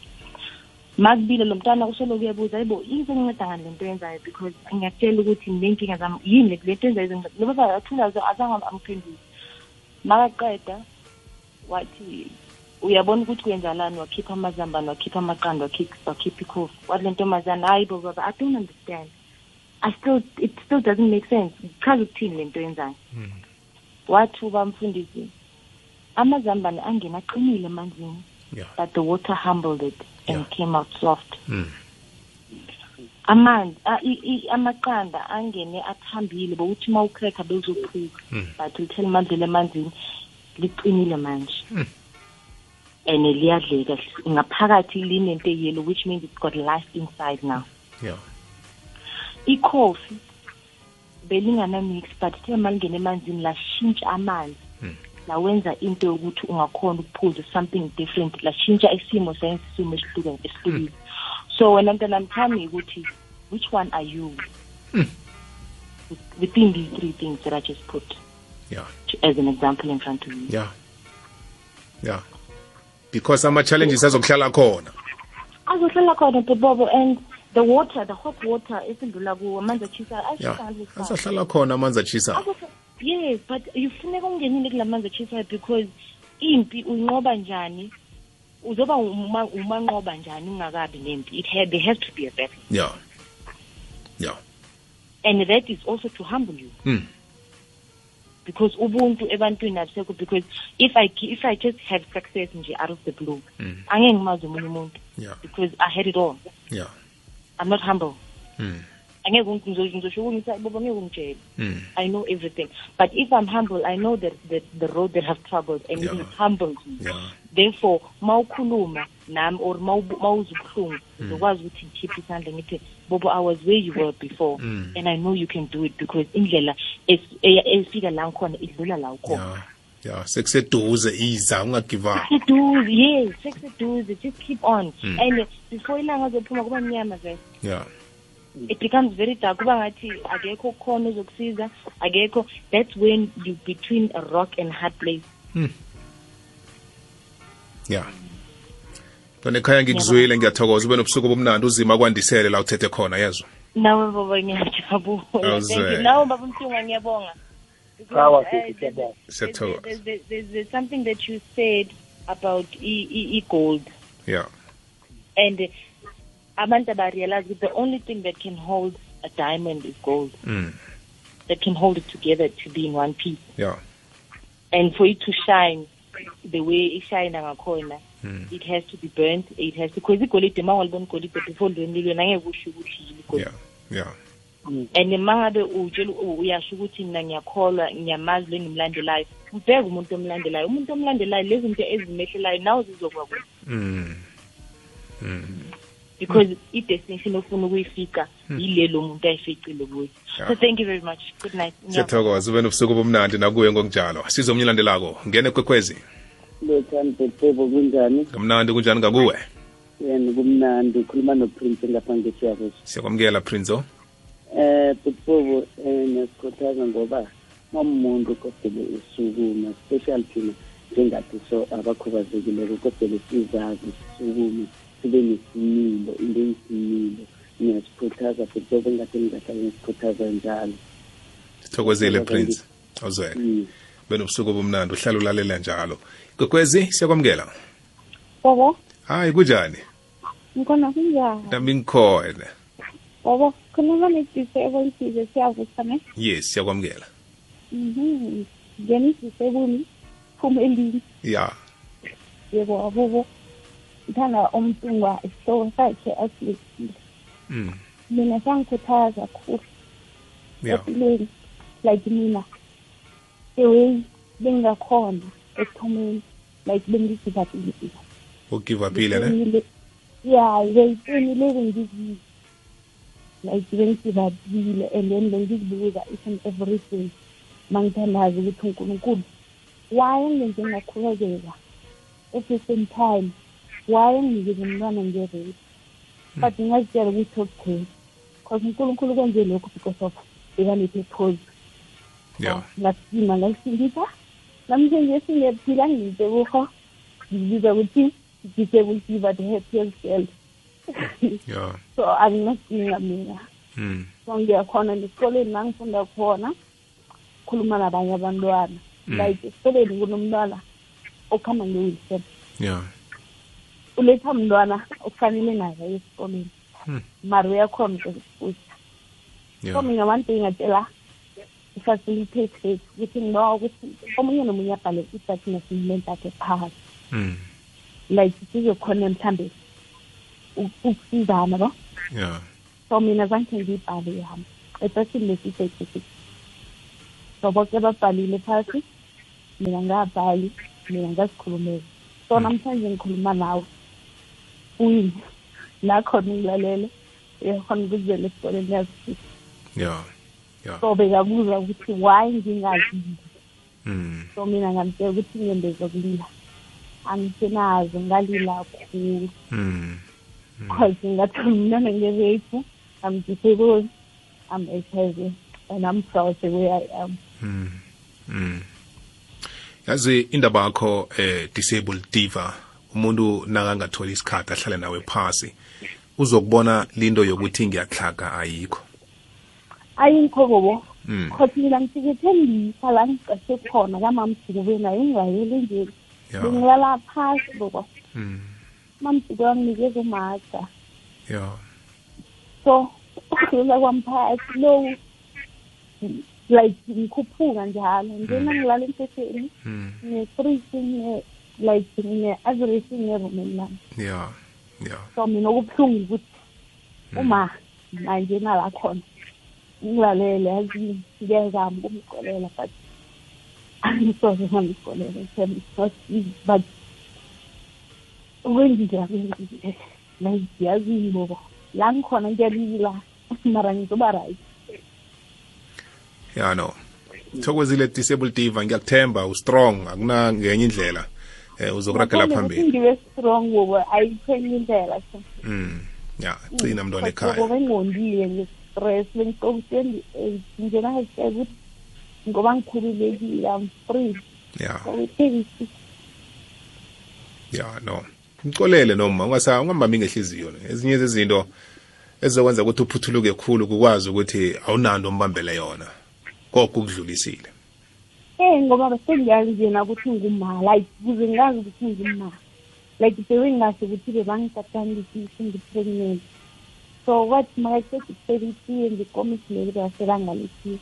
makubile lo mntwana usoloku uyabuza ibo yini senginceda ngani lento yenzayo because ngiyakutshela ukuthi ney'nkinga zam yini le nto yenzayo noba baba athula azange amphendule makaqeda wathi uyabona ukuthi kwenzakalani? Wakhipha amazambane wakhipha amaqanda wakhipha wakhipha ikhofi. Wathi le ntombazana hayi bo baba i don't understand. I still it still doesn't make sense. Chaza ukuthini le nto yenzayo wathi ubamfundisi amazambane angena aqinile emanzini but the water humbled it and came out soft. Mm. amanzi a- i- i- amaqanda angene athambile bokuthi uma ucracker bezophuka Mm. but lithela amandlela emanzini liqinile manje. Mm. And liyadleka ngaphakathi linento eyelo which means it's got life inside now. Yeah. Ikhofi belingana-mix but lithe malingena emanzini lashintsha amanzi. Mm. lawenza into yokuthi ungakhona ukuphuza something different lashintsha isimo sayenza isimo esihlukile. So wena mntanami tell me ukuthi which one are you? Mm. within these three things that i just put yeah. as an example in front of you. Yeah. Yeah because ama-challenges azokuhlala khona. Azohlala khona bobo and the water the hot water esindlula kuwo amanzi atshisa asahlala khona amanzi atshisayo yes but ufuneka ungenile kula manzi atshisayo because impi uyinqoba njani? Uzoba umanqoba njani ungakabi nempi? It had, there has to be a battle yeah yeah and that is also to humble you. Mm. Because ubuntu ebantwini abisekho because if i if i just have success nje out of the blue Mm. angeke ngimazi omunye umuntu because i had it all yeah i'm not humble mm. Angeke ungi- ngizo- ngizosho ukuthi bobo ngeke ungitshele i know everything. But if i'm humble i know that, that the road that have traveled and Yeah. it humbles me yeah. Therefore mawukhuluma nami or mawu- mawuzwa ubuhlungu ngizokwazi ukuthi ngikhiphe isandla ngithi bobo i was where you were before Mm. and i know you can do it because indlela efika la ngikhona idlula la ukhona. Yeah. Yeah. Sekuseduze iza ungagive up. Seduze yes sekuseduze. Just keep on. Mm. and before ilanga azophuma kuba mnyama vese yeah it becomes very dark. Kuba ngathi akekho khona ozokusiza akekho. That's when you between a rock and hard place. Yeah. Tona ekhaya ngikuzwile ngiyathokoza. Ube nobusuku bomnandi uzima kwandisele la uthethe khona yezwa nawe baba ngiyajabula. Awuzwe. Thank you. nawe baba mhlunga ngiyabonga. Because, Sawa, uh, sisi, there's- siyabonga. there's- Siyathokoza. there's- there's- there's- there's something that you said about e- e- e-gold yeah. And uh, abantu abarealize the only thing that can hold a diamond is gold. Mm. that can hold it together to be in one piece. Yeah. And for it to shine the way ishayina ngakhona Mm. it has to be burnt it has to because igolide ma ungalibona igolide before lwenilweni angeke usho ukuthi yini igolide. Yeah and mangabe utshela uyasho ukuthi mina ngiyakholwa ngiyamazi lo ngimlandelayo ubheke umuntu omlandelayo. Umuntu omlandelayo lezinto ezimehlelayo nawe zizokuba kuhle mm. Mm. because i-destination ofuna ukuyifika yilelo muntu ayificile kuyo Yeah. so thank you very much. Good night. Siyathokoza ube nobusuku bomnandi nakuwe ngokunjalo. Sizomnye landelako ngene kwekwezi lothani bhebhebo kunjani? Kamnandi kunjani ngakuwe? Yena kumnandi ukhuluma noprince ngapha ngesiyabo siyakwamukela prinzo eh bhebhebo um nesikhuthaza ngoba mamuntu kodele usukume especially thina njengathi so abakhubazekileko kodele sizazi sisukume sibe nesimilo into eyisimilo. Ngiyasikhuthaza bhebhebo engathi ngingahlale ngisikhuthaza njalo. Sithokozile prince. awuzwele ube nobusuku bomnandi uhlala ulalela njalo. Kwekwezi siyakwamukela. Baba, hayi kunjani? Ngikhona kunjani? nami ngikhona. Baba, khuluma ne-disable size siyavusa ne? yes siyakwamukela. Mhm. Ngeni-disable phuma elini. ya. Yebo abubo. Ngithanda umntungwa isihloko sakhe asilekile. mm. Mina sangikhuthaza kakhulu ya empilweni. Like mina. The way bengakhona ekuthomeni. Like bengizibhathile. ugive upile ne. Yeah, beyiqinile bengizizwe. like bengizibabile and then bengizibuza each and every day mangithandaza ukuthi unkulunkulu why ngenze ngakhubazeka at the same time umntwana nge-rape but ngingazitshela ukuthi okay. Because unkulunkulu kwenze lokhu because of bekanepurpose pose ngasima ngalisindisa namhlanje singephila ngiyitebuho ngibiza ukuthi disable fever the happiest girl. <laughs> So anginasinga mina mm. so ngiyakhona nesikoleni nangifunda khona khuluma nabanye abantwana. Mm. like esikoleni kunomntwana okuhamba nge-wilson ya uletha mntwana okufanele naye esikoleni mari mara uyakhona ukusifusa so mina one day ngatshela i-facilitator ukuthi ngibawa ukuthi omunye nomunye abhale i-document akhe phakathi. Mm. like sizokhona mhlambe uk- ukusizana ba so mina zange ngiyibhale yami. Ebhasini lesi-thirty-six so boke babhalile phasi mina ngabhali mina ngazikhulumela so namhlanje ngikhuluma nawe uyini la khona ngilalele uyakhona ukuzela esikoleni yazifisa ya ya so bekabuza ukuthi why ngingazili mm. so mina ngamtshela ukuthi ngiyembeza kulila angisenazo ngalila khulu Mm. because ngathola umntwana nge-rape i'm disabled i'm HIV and i'm proud the way i am Mm. Mm. yazi indaba yakho eh disabled diva umuntu nakangathola isikhathi ahlale nawe phasi uzokubona linto yokuthi ngiyaxhaga ayikho. Ayikho bobo. Mm. cause mina ngifike la ngiqashe khona kamamjikube nayo ngingayele nje. Bengilala phasi bobo. Mm. mamsuke wanginikeza umatha ya. So ukudlula kwamphakathi lowu like ngikhuphuka njalo. Njena ngilala empetheni ne-freezing like erumeni lami ya ya so mina okubuhlungu ukuthi uma manje nala khona ngilalele yazi ngiyazama ukumcolela but angisoze ngamcolela not easy but ukwenzile kwenzile like yazi bobo la ngikhona ngiyalila mara ngizoba right. Ya no thokozile disable diva ngiyakuthemba ustrong akuna ngenye indlela. Eh uzokuragela phambili. ngibe strong bobo ayikhenye indlela so. Mm ya cina mntwana ekhaya. ngoba ngingondile nge-stress bengiqokutendi-eight njena ngazitshela ukuthi ngoba ngikhululekile am free. Ya. So it ya no. Mcolele noma ungasa ungambambi ngehliziyo ezinye zezinto ezizokwenza ukuthi uphuthuluke khulu kukwazi ukuthi awunando ombambele yona. Koko kudlulisile Eh ngoba besengiyazi njena ukuthi nguma like kuze ngazi ukuthi nguma. Like bebengazi ukuthi bebangitatangisi ngi-pregnant. So wathi makayiqeda ukuselisiye ngikomisileli basela ngalisiye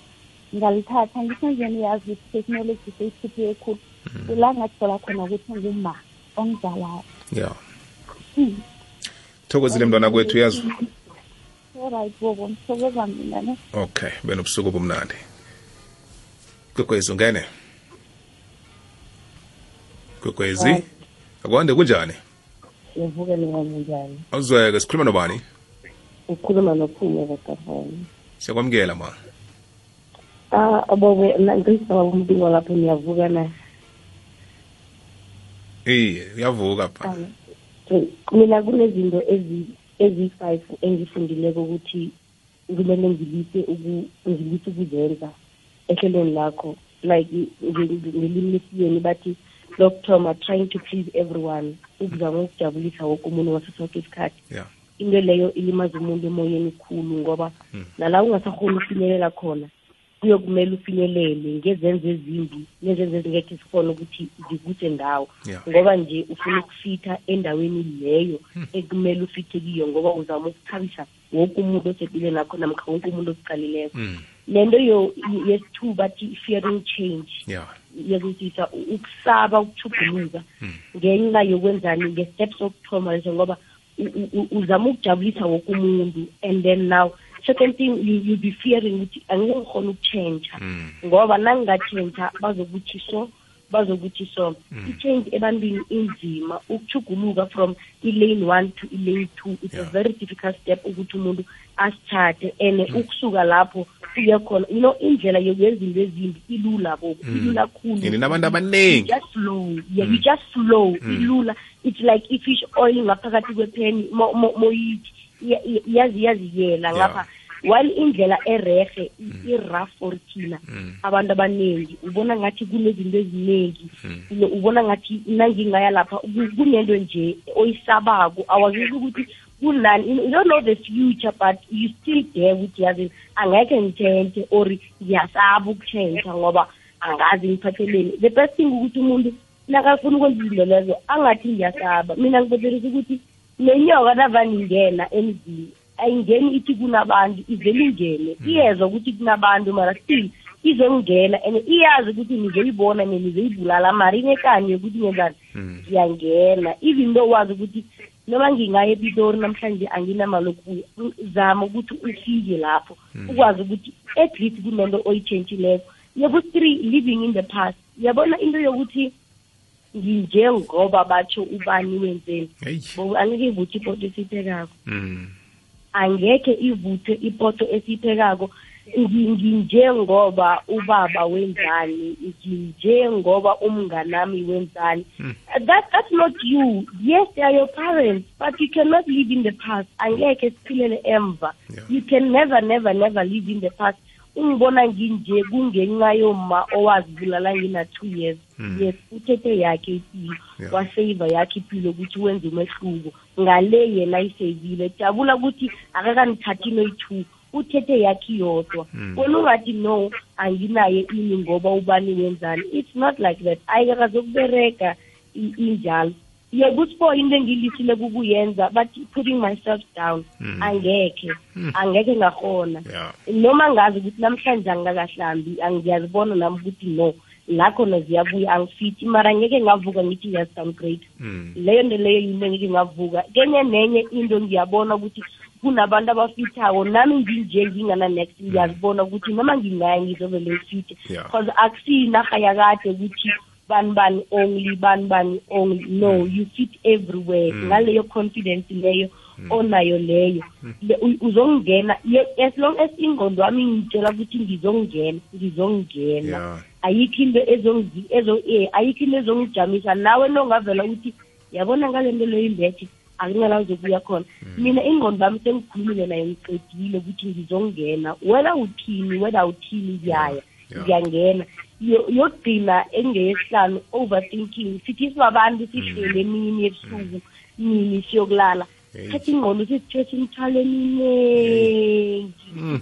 ngalithatha ngisho nje niyazi ukuthi technology seyikhiphiwe khulu. La ngathola khona ukuthi nguma ongidalayo ya thokozile mntwana kwethu yazwa alright bobo mthokoza mina ne? Okay benobusuku obumnandi. Kwekwezi ungene. Kwekwezi? Akwande kunjani? Yavuka ningami njani? awuzweke sikhuluma nobani? Ukhuluma nophume kaKafani. siyakwamukela ma. Ah abobe ngisaba umbingo lapho niyavuka na. iye uyavuka pha. So, Mina kunezinto ezi ezi5 engifundileko ukuthi kumele ngilise ngilise ukuzenza. Ehlelweni lakho. Like ngelimi lesiyeni bathi lokuthoma trying to please everyone. Ukuzama ukujabulisa woke umuntu ngaso sonke isikhathi. Yeah. into leyo ilimaza umuntu emoyeni khulu ngoba nala ungasakhona ufinyelela khona kuyokumele ufinyelele ngezenzo ezimbi nezenzo ezingekhe zikhona ukuthi zikuse ndawo Yeah. ngoba nje ufuna ukufitha endaweni leyo ekumele ufithe kiyo ngoba uzama ukuthabisa woke umuntu osepilweni akho namkha wonke umuntu okuqalileko lento yo- yesithu bathi fearing change. Ya. Yakuzisa ukusaba ukuthuguluka ngenxa yokwenzani nge-steps sokuthoma lezo ngoba u- u- u- uzama ukujabulisa woke umuntu and then now second thing you, you'll be fearing ukuthi angeke ngikhona ukutshentsha ngoba nangingatshentsha bazokuthi so bazokuthi so i-change ebantwini inzima ukuthuguluka from i-lane one to i-lane two it's a very difficult step ukuthi umuntu asithathe and ukusuka lapho kuye khona. You know indlela yokwenza into ezimbi ilula bo ilula khulu. Yini? Nabantu abaningi just slow. Yeah you just slow. Ilula. It's like i-fish oil ngaphakathi kwepheni mo- mo- moyithi iya- iya- yazi yaziyela ngapha while indlela erehe i-rough for thina abantu abaningi ubona ngathi kunezinto eziningi. Uno- ubona ngathi nangingaya lapha ku- kunento nje oyisabako. Awazisi ukuthi kunani you don't know the future but you still there ukuthi yazi angekhe ngitshente or ngiyasaba ukutshentsha ngoba angazi ngiphatheleni. The best thing ukuthi umuntu nakafuna ukwenza izinto lezo angathi ngiyasaba. Mina ngibothelisa ukuthi nenyoka navane ingena emzini ayingeni ithi kunabantu ivele ingene. Iyezwa ukuthi kunabantu mara still izongena and iyazi ukuthi nizoyibona and nizoyibulala. Mara inekani yokuthi ngenzani ngiyangena even though wazi ukuthi noma ngingaya epitori namhlanje anginamali okubuya zama ukuthi ufike lapho. Ukwazi ukuthi at least kunento oyitshentshileko yabo three living in the past. Yabona into yokuthi nginjengoba batsho ubani wenzeni? Bo- angeke ivuthwe ipoto esiyiphekako angekhe ivuthwe ipoto esiyiphekako Ngi- nginjengoba ubaba wenzani nginjengoba umnganami wenzani. Hmm. That that's not you. Yes they are your parents but you cannot live in the past. Angekhe siphilele emva. You can never never never live in the past ungibona nginje kungenxa yoma owazibulala ngina-two years. Yes uthethe yakhe impilo waseiva yakhe impilo ukuthi wenze umehluko. Ngale yena ayiseyivile jabula ukuthi akakanithathi noyi-two uthethe yakhe yodwa wena ungathi no anginaye ini ngoba ubani wenzani? It's not like that. Ayikazokubereka i- injalo. Yekuspo into engilisile kukuyenza but putting myself down Mm. angekhe Mm. angekhe ngahona ya noma ngazi ukuthi namhlanje angikakahlambi angiyazibona nami ukuthi no la khona ziyabuya angifithi mara angeke ngavuka ngithi ngiyazidowngrade Mm. leyo nto leyo yinto engeke ngavuka kenye nenye into ngiyabona ukuthi kunabantu abafithako nami nginje ngingana next ngiyazibona ukuthi noma ngingaya ngizovele ngifithe Yeah. because akusiyinarha yakade ukuthi bani bani only bani bani only. No you fit everywhere. Mm. ngaleyo confidence leyo onayo leyo. Le- u- uzongena. Ye- as long as ingqondo wami ngitshela ukuthi ngizongena ngizongena. Ya ayikho into ezongi- ezo eh, ayikho into ezongijamisa. Nawe nongavela ukuthi yabona ngale nto leyo imbethe akunala uzokuya khona. Mina ingqondo yami sengikhulumile nayo ngiqedile ukuthi ngizongena. Whether uthini whether uthini ngiyaya ngiyangena Yo- yokugcina engeyesihlanu overthinking sithi sibabantu sihlele emini ebusuku nini siyokulala. Thatha ingqondo sisithethe imithwalo eminingi.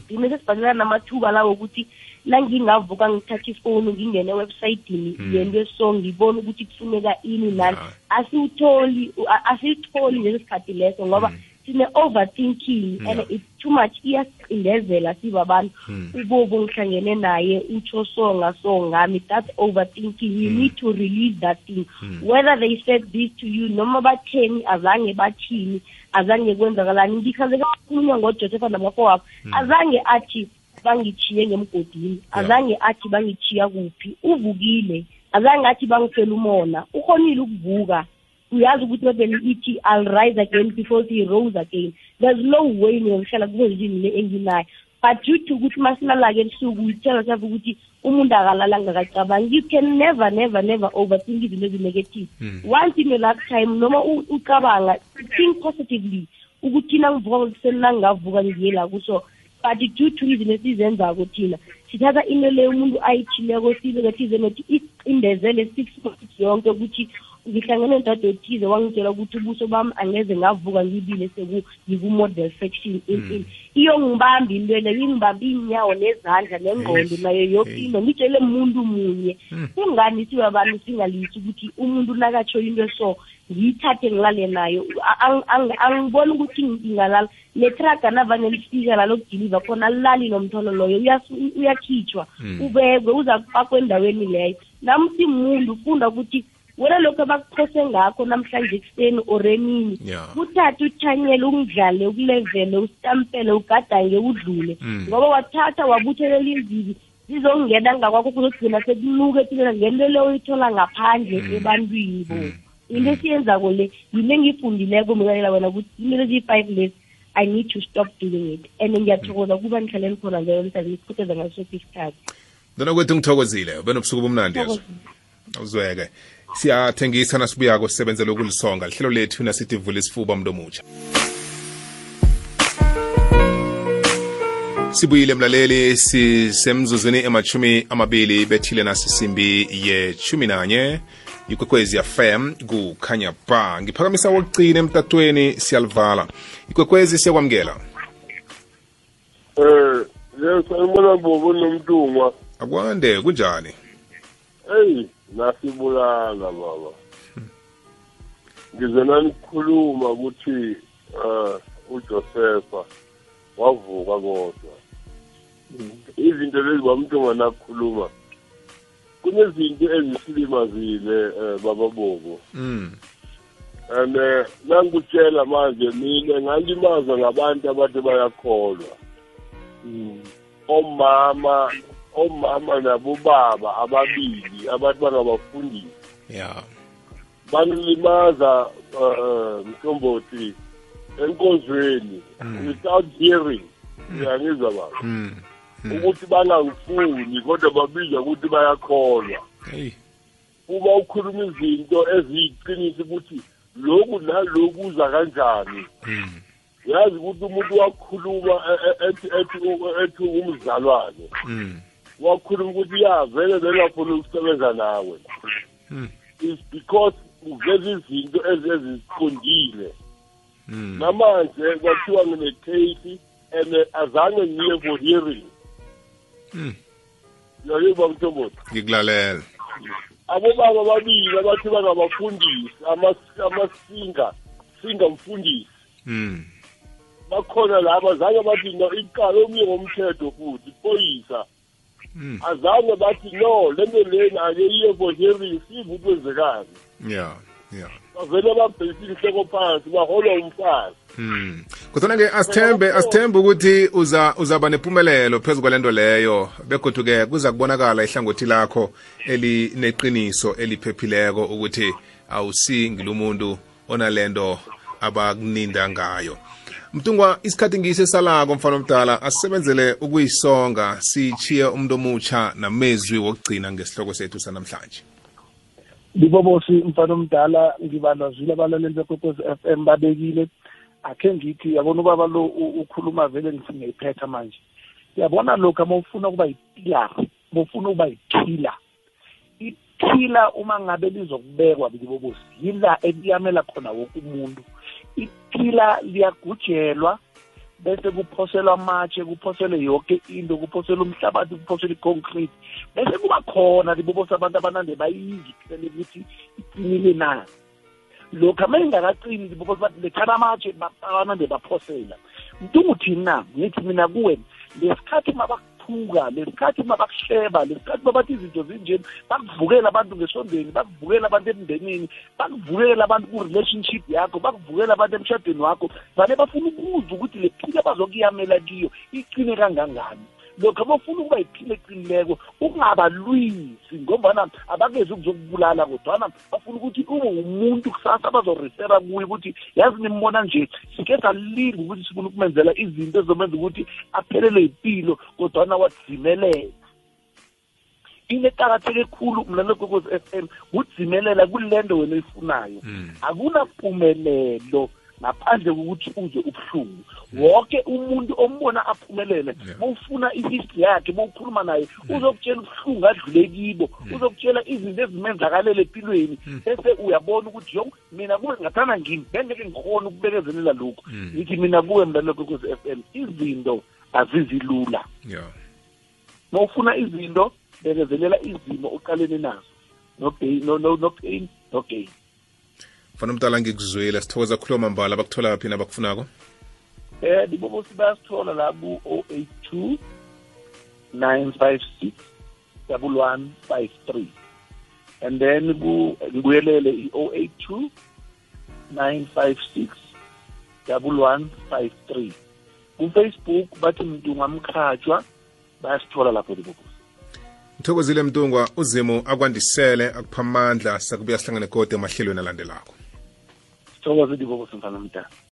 Gcine sesibhalela namathuba lawo ukuthi nangingavuka ngithatha ifoni ngingene ewebsayidini Mm. yento eso ngibone ukuthi kufuneka ini nani. Asiwutholi asiyitholi leso sikhathi leso ngoba sine-overthinking Yeah. and it's too much iyasicindezela sibabantu. Mm. ubobo ngihlangene naye utsho so ngaso ngami that's overthinking. You need to release that thing. Whether they said this to you noma batheni azange bathini azange kwenzakalani ngikhaze kakhulunywa ngojosepha namafowabo azange athi bangichiye ngemgodini azange athi bangichiya kuphi uvukile azange athi bangifela umona. Ukhonile ukuvuka. Uyazi ukuthi bebele ithi i'll rise again before he rose again. There's no way ngiyohlala kuphezini le enginayo. But due to ukuthi masilala-ke ebusuku uyitshela yourself ukuthi umuntu akalala ngakacabangi you can never never never overthink izinto ezinegative. Once in your lifetime noma u- ucabanga think positively ukuthi nangivuka ngokuseni nangingavuka ngiye la kuso. But due to izinto esizenzako thina sithatha into leyo umuntu ayithileko sibekathize nothi icindezele six months yonke ukuthi ngihlangene nodade othize wangitshela ukuthi ubuso bami angeze ngavuka ngibile seku ngiku-model section in in iyongibamba into leyo ingibambe iy'nyawo nezandla nengqondo nayo yoke into. Ngitshele muntu munye. Kungani sibabantu singalisi ukuthi umuntu nakatsho into so ngiyithathe ngilale nayo. A- ang- ang- angiboni ukuthi ngingalala. Netraga navane lifika la lokudiliva khona alilali nomtholo loyo. Uyas- uyakhitshwa Mm. ubekwe uzakufakwa endaweni leyo. Nami simuntu funda ukuthi wena lokhu abakuphose ngakho namhlanje ekuseni or emini. Ya. Kuthathe uthanyele ungidlale ukulevele usitampele ugadange udlule. Mm. ngoba wathatha wabuthelela izibi zizongena ngakwakho kuzogcina sekunuka epilena ngento leyo uyithola ngaphandle ebantwini. Bo into esiyenzako le yile engiyifundileko mikalela wena ukuthi into eziyi-five lezi i need to stop doing it. And ngiyathokoza ukuba nihlaleni khona njalo mhlawumbe nisikhuthaza ngaso soke isikhathi. Ndona kwethu ngithokozile. Ube nobusuku bomnandi yezo uzweke siyathengisa nasibuyako sisebenzele ukulisonga. Lihlelo lethu nasithi vula isifuba mntu omutsha. Sibuyile mlaleli sisemzuzwini emachumi amabili bethile nasisimbi yechumi nanye. Ikwekwezi fm kukhanya ba. Ngiphakamisa wokugcina emtatweni siyalivala ikwekwezi siyakwamukela. Eh, yes, ayibona bobo nomntungwa. akwande kunjani? Hey, nasibulala baba. Ngize nanikhuluma ukuthi eh uJosepha wavuka kodwa. Izinto lezi bamntunga nakukhuluma. Kunezinto ezisilimazile eh baba bobo. mm. And eh nangikutshela manje mina ngalimaza ngabantu abathi bayakholwa. Omama omama nabobaba ababili abathi bangabafundisi ya. Banilimaza uh, mthombothi enkonzweni without hearing. Uyangizwa baba mm. ukuthi bangangifuni kodwa babizwa ukuthi bayakholwa. Uma ukhuluma izinto eziyiqinisa ukuthi lokhu naloku uza kanjani. Yazi ukuthi umuntu wakhuluma e- e- ethi umzalwane. Mm. Wakhuluma ukuthi ya vele bengafuni ukusebenza nawe Mm. is because uveza izinto ezi- eziqondile mm. namanje kwathiwa ngine-case and azange ngiye for hearing Mm. yayiba mthombothi ngikulalela abobaba ababili abathi bangabafundisi amas- amasinga singa mfundisi bakhona laba zange bathi no iqala omnye ngomthetho futhi iphoyisa Mm. Azange bathi no le nto leni ake iye for hearing sive ukwenzekani? Yeah yeah. Bavele babhekisa inhleko phansi baholwa umfazi. Mm. Kodwa-ke asithembe asithembe ukuthi uza uzaba nempumelelo phezu kwalento leyo begodwa ke kuza kubonakala ihlangothi lakho elineqiniso eliphephileko ukuthi awusi ngilumuntu onalento abakuninda ngayo. Mtungwa isikhathi ngise salako mfana omdala asisebenzele ukuyisonga sichiye umuntu omutsha namezwi wokugcina ngesihloko sethu sanamhlanje. Libobosi mfana omdala ngibalazile abalaleli bekwekwezi f m babekile. Akhe ngithi yabona ubaba lo u- ukhuluma vele ngithi ngiyayiphetha manje. Yabona lokhu uma ufuna ukuba yipilar uma ufuna ukuba yiphila iphila uma ngabe lizokubekwa libobosi yila eliyamela khona woke umuntu. Iphila liyagujelwa bese kuphoselwa amatshe kuphoselwe yonke into kuphoselwa umhlabathi kuphoselwa i-concrete. Bese kuba khona libobosi abantu abanande bayingi iphila lekuthi iqinile na. Lokhu ama ingakaqini libobosi bathi lethana amatshe ba- abanande baphosela. Mntunguthini na ngithi mina kuwe lesikhathi mabakuphuka lesikhathi mabakuhleba lesikhathi mabathi izinto zinjeni bakuvukela abantu ngesondeni bakuvukela abantu emndenini bakuvukela abantu ku-relationship yakho bakuvukela abantu emshadweni wakho vale bafuna ukuzwa ukuthi le phile bazokuyamela kiyo iqine kangangani? Lokhu abafuna ukuba yiphile eqinileko ungabalwisi ngombana abakezi ukuzokubulala kodwana bafuna ukuthi ube umuntu kusasa bazorefera kuye ukuthi yazi nimbona nje sike salinga ukuthi sifuna ukumenzela izinto ezizomenza ukuthi aphelelwe yimpilo kodwana wadzimelela. Into eqakatheke khulu mlalelo kwekwezi f m kudzimelela kulento wena oyifunayo. Akunapumelelo. Ngaphandle kokuthi uzwe ubuhlungu. Wonke umuntu ombona aphumelele bowufuna i-history yakhe bowukhuluma naye uzokutshela ubuhlungu adlule kibo uzokutshela izinto ezimenzakalele empilweni. Bese uyabona ukuthi yo mina kuwe ngathana ngini bengeke ngikhona ukubekezelela lokhu. Ngithi mina kuwe mlalelo kwekwezi f m izinto azizilula. Yeah. Uma ufuna izinto bekezelela izimo uqalene nazo. No pain no no no pain no gain. Mfana omdala ngikuzwile sithokoza khulu mambala bakuthola phi nabakufunako eh libobosi bayasithola la ku-082 956 1153 and then ku ngibuyelele i-082 956 1153 kufacebook bathi mntu ngamkhatshwa bayasithola lapho libobosi ngithokozile mntungwa uzimo akwandisele akupha amandla sakubuya sihlangane kodwa emahlelweni alandelako sithokoze libobosi mfana mdala